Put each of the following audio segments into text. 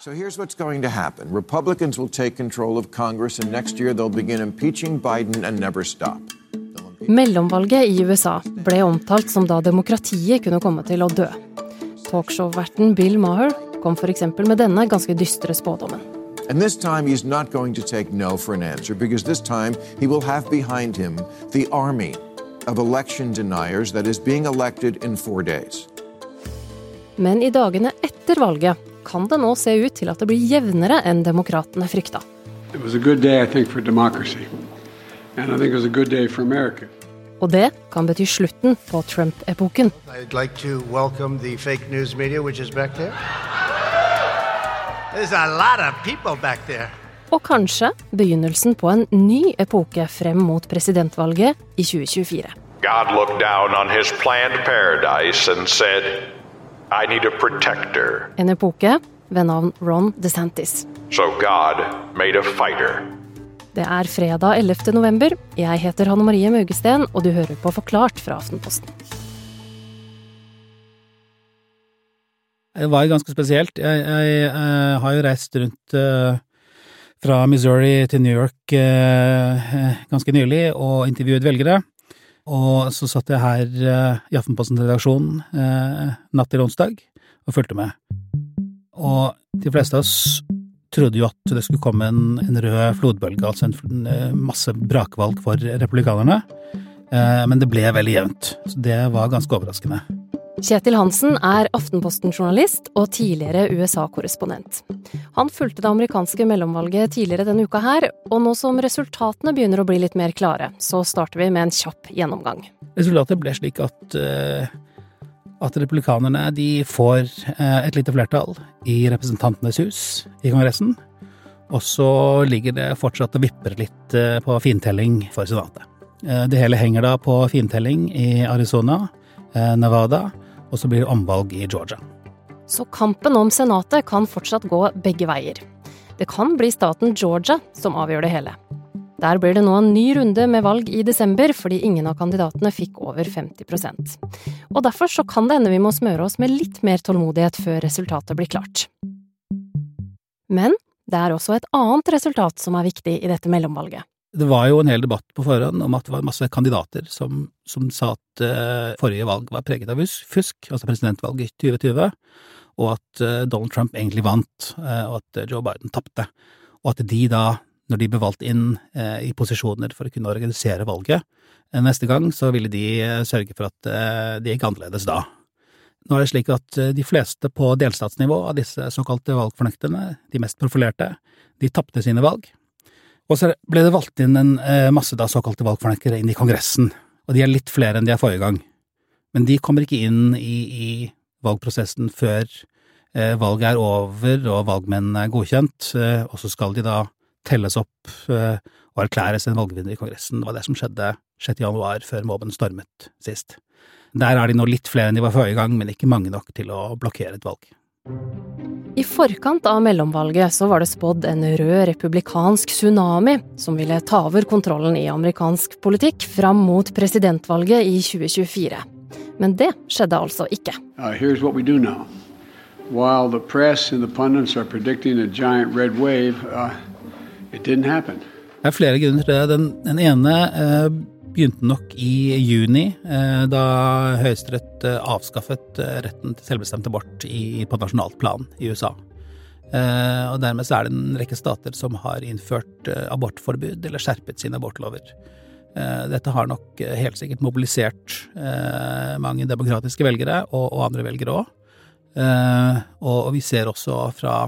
So here's what's going to happen Republicans will take control of Congress, and next year they'll begin impeaching Biden and never stop. Mellomvalget i USA ble omtalt som da demokratiet kunne komme til å dø. Talkshow-verten Bill Maher kom f.eks. med denne ganske dystre spådommen. And this time he's not going to take no for an answer because this time he will have behind him the army of election deniers that is being elected in four days. Men i dagene etter valget kan det nå se ut til at det blir jevnere enn demokratene frykta. It was a good day, I think, for democracy. And I think it was a good day for America. Og det kan bety slutten på Trump-epoken. I'd like to welcome the fake news media, which is back there. There's a lot of people back. Og kanskje begynnelsen på en ny epoke frem mot presidentvalget i 2024. God looked down on his planned paradise and said, I need a protector. En epoke ved navn Ron DeSantis. So God made a fighter. Det er fredag 11. november. Jeg heter Hanne Marie Maugesten, og du hører på Forklart fra Aftenposten. Det var ganske spesielt. Jeg, jeg, jeg har jo reist rundt uh, fra Missouri til New York uh, ganske nylig og intervjuet velgere. Og så satt jeg her uh, i Aftenposten-redaksjonen natt til onsdag og fulgte med. Og de fleste av oss trodde jo at det skulle komme en, en rød flodbølge, altså en, masse brakvalg for republikanerne. Men det ble veldig jevnt, så det var ganske overraskende. Kjetil Hansen er Aftenposten-journalist og tidligere USA-korrespondent. Han fulgte det amerikanske mellomvalget tidligere denne uka her, og nå som resultatene begynner å bli litt mer klare, så starter vi med en kjapp gjennomgang. Resultatet ble slik at, at republikanerne får et lite flertall i Representantenes hus i Kongressen, og så ligger det fortsatt og vipper litt på fintelling for Senatet. Det hele henger da på fintelling i Arizona, Nevada og så blir det omvalg i Georgia. Så kampen om Senatet kan fortsatt gå begge veier. Det kan bli staten Georgia som avgjør det hele. Der blir det nå en ny runde med valg i desember, fordi ingen av kandidatene fikk over 50% Og derfor så kan det hende vi må smøre oss med litt mer tålmodighet før resultatet blir klart. Men det er også et annet resultat som er viktig i dette mellomvalget. Det var jo en hel debatt på forhånd om at det var masse kandidater som, som sa at uh, forrige valg var preget av fusk, altså presidentvalget i 2020, og at uh, Donald Trump egentlig vant, uh, og at Joe Biden tapte. Og at de da, når de ble valgt inn i posisjoner for å kunne organisere valget neste gang, så ville de sørge for at det gikk annerledes da. Nå er det slik at de fleste på delstatsnivå av disse såkalte valgfornekterne, de mest profilerte, de tapte sine valg. Og så ble det valgt inn en masse da såkalte valgfornektere inn i Kongressen, og de er litt flere enn de er forrige gang. Men de kommer ikke inn i, i valgprosessen før eh, valget er over og valgmennene er godkjent, eh, og så skal de da telles opp eh, og erklæres en valgvinner i Kongressen. Det var det som skjedde 6. januar, før mobben stormet sist. Der er de nå litt flere enn de var forrige gang, men ikke mange nok til å blokkere et valg. I forkant av mellomvalget så var det spådd en rød republikansk tsunami som ville ta over kontrollen i amerikansk politikk fram mot presidentvalget i 2024. Men det skjedde altså ikke. Uh, here's what we do now. While the press and the pundits are predicting a giant red wave, uh, it didn't happen. Det er flere grunner til det. Den, den ene eh, begynte nok i juni, eh, da Høyesterett eh, avskaffet eh, retten til selvbestemt abort på nasjonalt plan i USA. Og dermed så er det en rekke stater som har innført abortforbud eller skjerpet sine abortlover. Dette har nok helt sikkert mobilisert mange demokratiske velgere, og andre velgere òg. Og vi ser også fra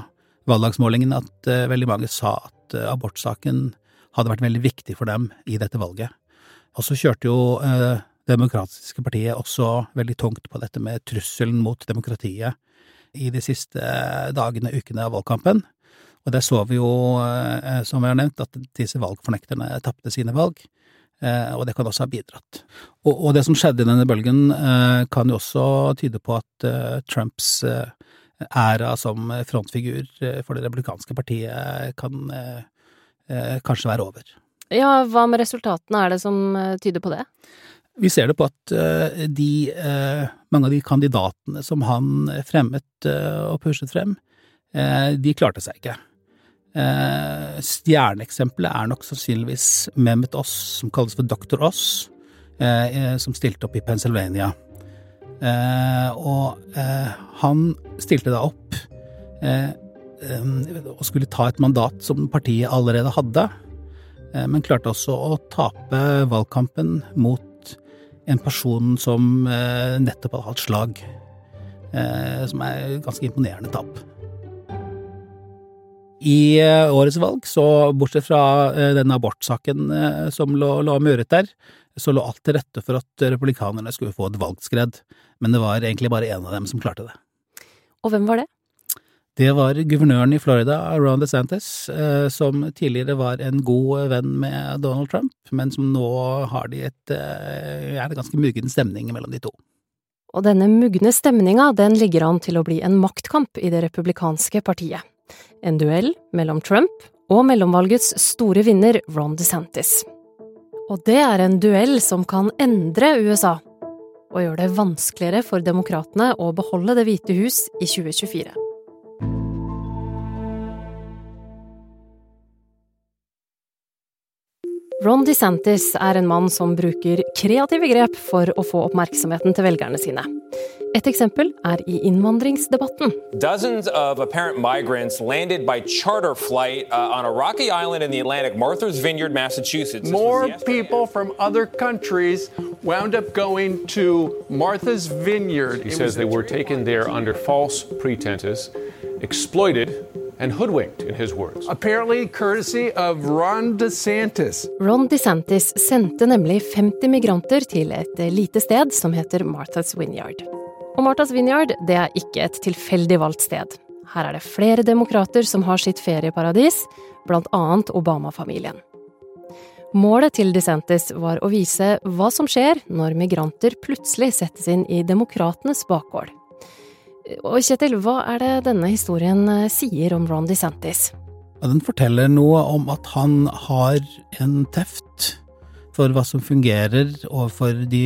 valgdagsmålingen at veldig mange sa at abortsaken hadde vært veldig viktig for dem i dette valget. Og så kjørte jo eh, Demokratiske partiet også veldig tungt på dette med trusselen mot demokratiet i de siste dagene, ukene av valgkampen. Og der så vi jo, eh, som vi har nevnt, at disse valgfornekterne tapte sine valg. Eh, og det kan også ha bidratt. Og, og, det som skjedde i denne bølgen, eh, kan jo også tyde på at eh, Trumps eh, æra som frontfigur for det republikanske partiet kan kanskje være over. Ja, hva med resultatene er det som eh, tyder på det? Vi ser det på at eh, de, eh, mange av de kandidatene som han fremmet og pushet frem, de klarte seg ikke. Stjerneeksempelet er nok sannsynligvis Mehmet Oss, som kalles for Dr. Oss, som stilte opp i Pennsylvania. Og han stilte da opp og skulle ta et mandat som partiet allerede hadde, men klarte også å tape valgkampen mot en person som eh, nettopp hadde hatt slag. Eh, som er ganske imponerende tap. I eh, årets valg, så bortsett fra denne abortsaken som lå, lå møret der, så lå alt til rette for at republikanerne skulle få et valgskred, men det var egentlig bare én av dem som klarte det. Og hvem var det? Det var guvernøren i Florida, Ron DeSantis, eh, som tidligere var en god venn med Donald Trump, men som nå har de et, eh, er ganske muggen stemning mellom de to. Og denne mugne stemninga, den ligger an til å bli en maktkamp i det republikanske partiet. En duell mellom Trump og mellomvalgets store vinner Ron DeSantis. Og det er en duell som kan endre USA, og gjøre det vanskeligere for demokratene å beholde Det hvite hus i 2024. Ron DeSantis er en mann som bruker kreative grep for å få oppmerksomheten til velgerne sine. Et eksempel er i innvandringsdebatten. Dozens of apparent migrants landed by charter flight uh, on a rocky island in the Atlantic, Martha's Vineyard, Massachusetts. More people from other countries wound up going to Martha's Vineyard. He says they were taken there under false pretenses, exploited and hoodwinked, in his words. Apparently courtesy of Ron DeSantis. Ron DeSantis sendte nemlig 50 migranter til et lite sted som heter Martha's Vineyard. Og Martha's Vineyard det er ikke et tilfeldig valgt sted. Her er det flere demokrater som har sitt ferieparadis, annet Obama-familien. Målet til DeSantis var å vise hva som skjer når migranter plutselig settes inn i demokratenes bakgård. Og Kjetil, hva er det denne historien eh, sier om Ron DeSantis? Den forteller noe om at han har en teft for hva som fungerer overfor de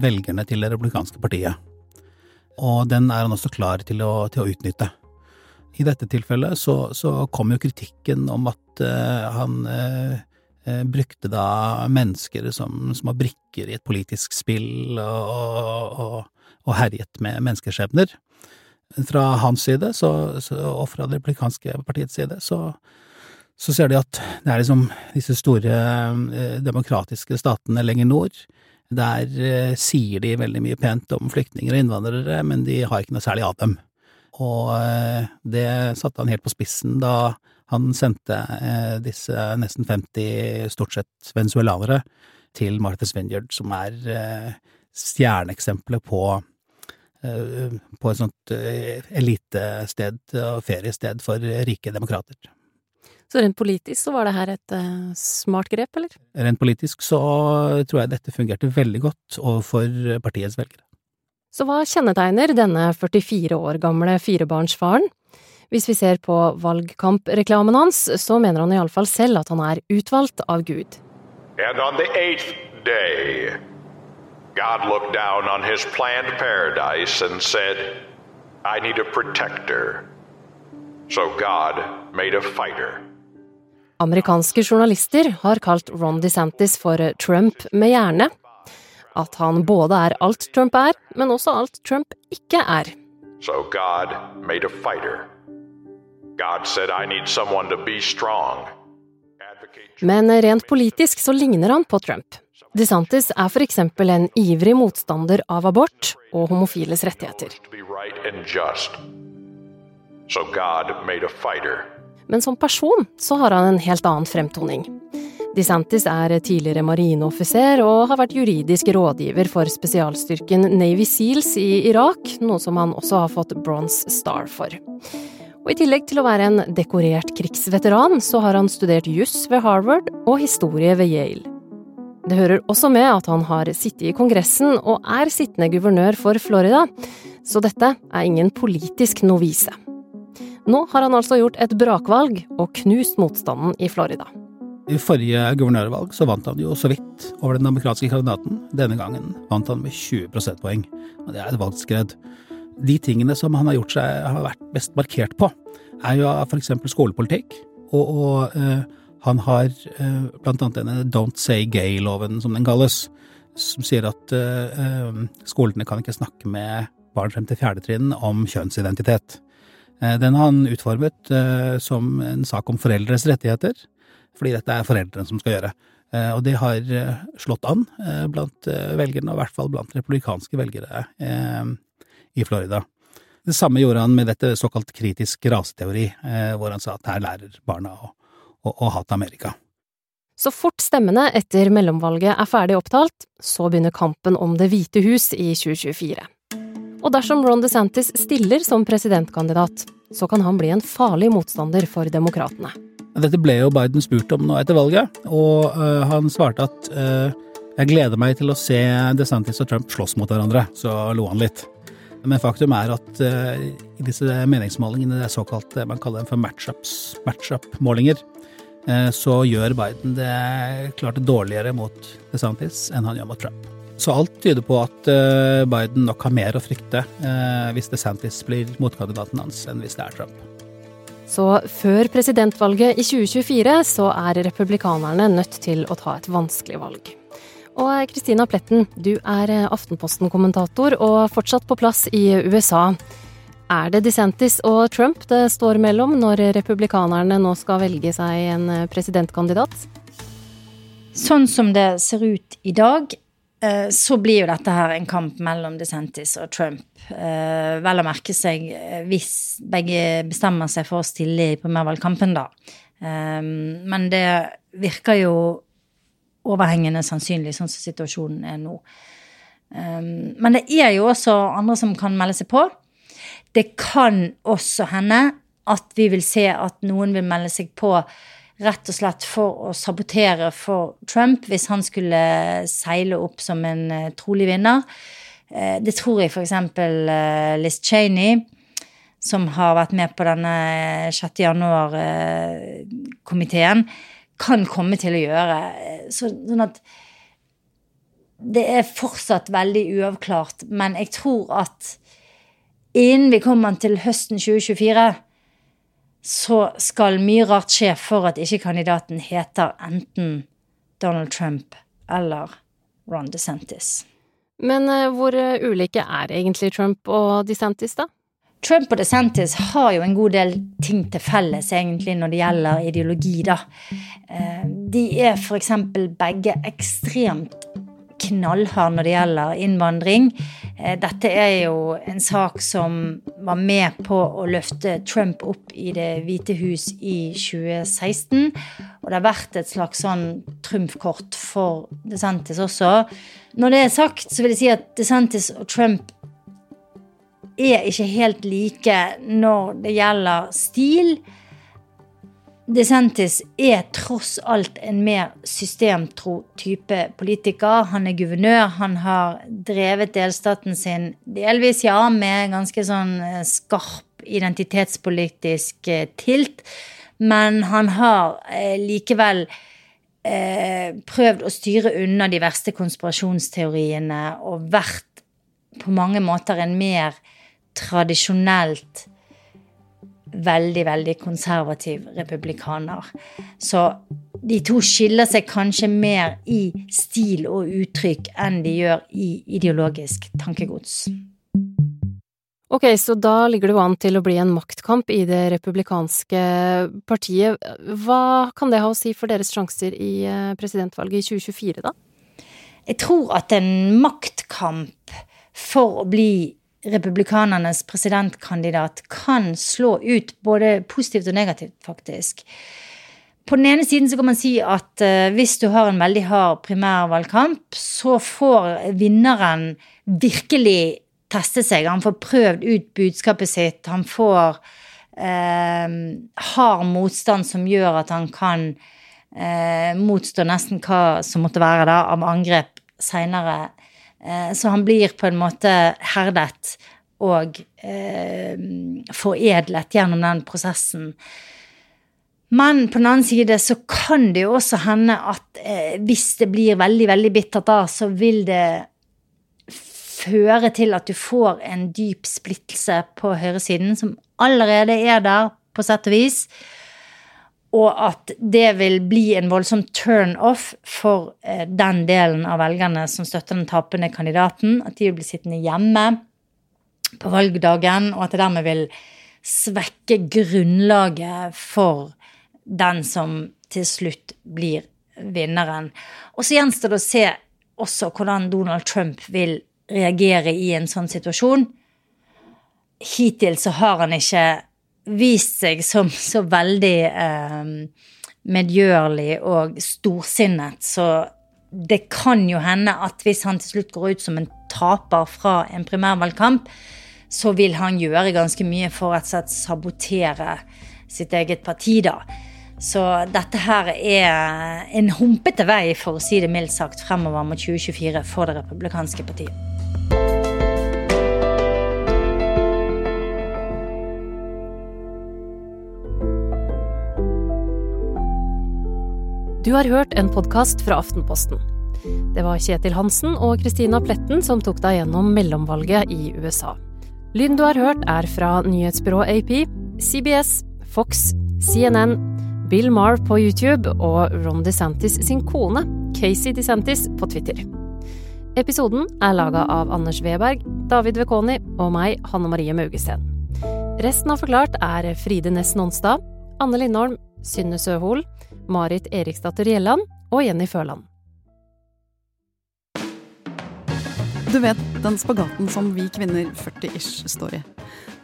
velgerne til det republikanske partiet. Og den er han også klar til å, til å utnytte. I dette tilfellet så, så kom jo kritikken om at uh, han uh, brukte da mennesker som, som var brikker i et politisk spill, og, og, og herjet med menneskeskjebner fra hans side så, så, og fra det replikanske partiets side, så, så, ser de at det er liksom disse store eh, demokratiske statene lenger nord. Der eh, sier de veldig mye pent om flyktninger og innvandrere, men de har ikke noe særlig av dem. Og eh, det satte han helt på spissen da han sendte disse nesten 50 stort sett venezuelanere til Martha's Vineyard, som er stjerneeksempelet på på et sånt eh, elitested og feriested for rike demokrater. Så rent politisk så var det her et uh, smart grep, eller? Rent politisk så tror jeg dette fungerte veldig godt overfor partiets velgere. Så hva kjennetegner denne 44 år gamle firebarnsfaren? Hvis vi ser på valgkampreklamen hans, så mener han iallfall selv at han er utvalgt av Gud. And on the eighth day God looked down on his planned paradise and said, I need a protector. So God made a fighter. Amerikanske journalister har kalt Ron DeSantis for Trump med hjerne. At han både er alt Trump er, men også alt Trump ikke er. So God made a fighter. God said, I need someone to be strong. Men rent politisk så ligner han på Trump. DeSantis er for eksempel en ivrig motstander av abort og homofiles rettigheter. Men som person så har han en helt annen fremtoning. DeSantis er tidligere marineoffiser og har vært juridisk rådgiver for spesialstyrken Navy Seals i Irak, noe som han også har fått Bronze Star for. Og I tillegg til å være en dekorert krigsveteran, så har han studert juss ved Harvard og historie ved Yale. Det hører også med at han har sittet i Kongressen og er sittende guvernør for Florida, så dette er ingen politisk novise. Nå har han altså gjort et brakvalg og knust motstanden i Florida. I forrige guvernørvalg så vant han jo så vidt over den demokratiske kandidaten. Denne gangen vant han med 20 prosentpoeng, og det er et valgskred. De tingene som han har gjort seg har vært best markert på, er jo f.eks. skolepolitikk. Og, og uh, han har blant annet denne Don't Say Gay-loven, som den kalles, som sier at uh, skolene kan ikke snakke med barn frem til fjerde trinn om kjønnsidentitet. Den har han utformet som en sak om foreldres rettigheter, fordi dette er foreldrene som skal gjøre. Og det har slått an blant velgerne, og i hvert fall blant republikanske velgere i Florida. Det samme gjorde han med dette såkalt kritisk raseteori, eh, hvor han sa at her lærer barna å, å, og hate Amerika. Så fort stemmene etter mellomvalget er ferdig opptalt, så begynner kampen om Det hvite hus i 2024. Og dersom Ron DeSantis stiller som presidentkandidat, så kan han bli en farlig motstander for demokratene. Dette ble jo Biden spurt om nå etter valget, og uh, han svarte at uh, jeg gleder meg til å se DeSantis og Trump slåss mot hverandre, så lo han litt. Men faktum er at uh, i disse meningsmålingene, det er såkalt man kaller dem for matchup-målinger, så gjør Biden det klart dårligere mot DeSantis enn han gjør mot Trump. Så alt tyder på at uh, Biden nok har mer å frykte hvis DeSantis blir motkandidaten hans, enn hvis det er Trump. Så før presidentvalget i 2024 så er republikanerne nødt til å ta et vanskelig valg. Og Kristina Pletten, du er eh, Aftenposten-kommentator og fortsatt på plass i USA. Er det DeSantis og Trump det står mellom når republikanerne nå skal velge seg en eh, presidentkandidat? Sånn som det ser ut i dag, eh, så blir jo dette her en kamp mellom DeSantis og Trump. Vel å merke seg hvis begge bestemmer seg for å stille i primærvalgkampen, da. Men det virker jo overhengende sannsynlig, sånn som situasjonen er nå. Men det er jo også andre som kan melde seg på. Det kan også hende at vi vil se at noen vil melde seg på rett og slett for å sabotere for Trump hvis han skulle seile opp som en uh, trolig vinner. Uh, det tror jeg f.eks. Uh, Liz Cheney, som har vært med på denne 6. januar-komiteen, kan komme til å gjøre. Sånn at det er fortsatt veldig uavklart, men jeg tror at innen vi kommer til høsten 2024, så skal mye rart skje for at ikke kandidaten heter enten Donald Trump eller Ron DeSantis. Men uh, hvor ulike er egentlig Trump og DeSantis, da? Trump og DeSantis har jo en god del ting til felles egentlig når det gjelder ideologi, da. Eh, de er f.eks. begge ekstremt knallharde når det gjelder innvandring. Eh, dette er jo en sak som var med på å løfte Trump opp i Det hvite hus i 2016. Og det har vært et slags sånn trumfkort for DeSantis også. Når det er sagt, så vil jeg si at DeSantis og Trump er ikke helt like når det gjelder stil. DeSantis er tross alt en mer systemtro type politiker. Han er guvernør, han har drevet delstaten sin delvis, ja, med ganske sånn eh, skarp identitetspolitisk eh, tilt. Men han har eh, likevel prøvd å styre unna de verste konspirasjonsteoriene og vært på mange måter en mer tradisjonelt veldig, veldig konservativ republikaner. Så de to skiller seg kanskje mer i stil og uttrykk enn de gjør i ideologisk tankegods. Ok, så da ligger det jo an til å bli en maktkamp i det republikanske partiet. Hva kan det ha å si for deres sjanser i eh, presidentvalget i 2024, da? Jeg tror at en maktkamp for å bli republikanernes presidentkandidat kan slå ut både positivt og negativt, faktisk. På den ene siden så kan man si at uh, hvis du har en veldig hard primærvalgkamp, så får vinneren virkelig teste seg. Han får prøvd ut budskapet sitt. Han får eh, hard motstand som gjør at han kan eh, motstå nesten hva som måtte være da, av angrep seinere Eh, så han blir på en måte herdet og eh, foredlet gjennom den prosessen. Men på den annen side så kan det jo også hende at eh, hvis det blir veldig, veldig bittert da, så vil det føre til at du får en dyp splittelse på høyresiden, som allerede er der på sett og vis. Og at det vil bli en voldsom turn-off for eh, den delen av velgerne som støtter den tapende kandidaten. At de vil bli sittende hjemme på valgdagen, og at det dermed vil svekke grunnlaget for den som til slutt blir vinneren. Og så gjenstår det å se også hvordan Donald Trump vil reagere i en sånn situasjon. Hittil så har han ikke vist seg som så veldig eh, medgjørlig og storsinnet, så det kan jo hende at hvis han til slutt går ut som en taper fra en primærvalgkamp, så vil han gjøre ganske mye for å sabotere sitt eget parti, da. Så dette her er en humpete vei, for å si det mildt sagt, fremover mot 2024 for det republikanske partiet. Du har hørt en podkast fra Aftenposten. Det var Kjetil Hansen og Christina Pletten som tok deg gjennom mellomvalget i USA. Lyden du har hørt, er fra nyhetsbyrået AP, CBS, Fox, CNN, Bill Marr på YouTube og Ron DeSantis sin kone, Casey DeSantis, på Twitter. Episoden er laga av Anders Weberg, David Vekoni og meg, Hanne Marie Maugesten. Resten av Forklart er Fride Næss Nonstad, Anne Lindholm, Synne Søhol, Marit Eriksdatter Gjelland og Jenny Føland. Du vet den spagaten som vi kvinner 40-ish står i.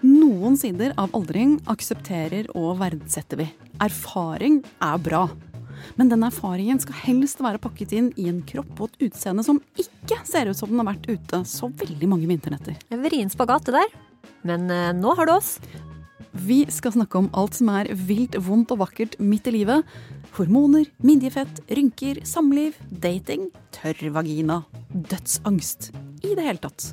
Noen sider av aldring aksepterer og verdsetter vi. Erfaring er bra. Men den erfaringen skal helst være pakket inn i en kropp og et utseende som ikke ser ut som den har vært ute så veldig mange vinternetter. En vrien spagat, det der. Men eh, nå har du oss. Vi skal snakke om alt som er vilt, vondt og vakkert midt i livet. Hormoner, midjefett, rynker, samliv, dating, tørr vagina, dødsangst. I det hele tatt.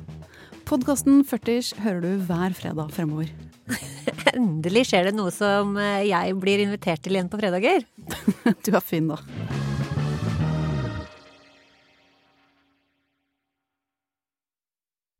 Podkasten 40 hører du hver fredag fremover. Endelig skjer det noe som eh, jeg blir invitert til igjen på fredager. du er fin, da.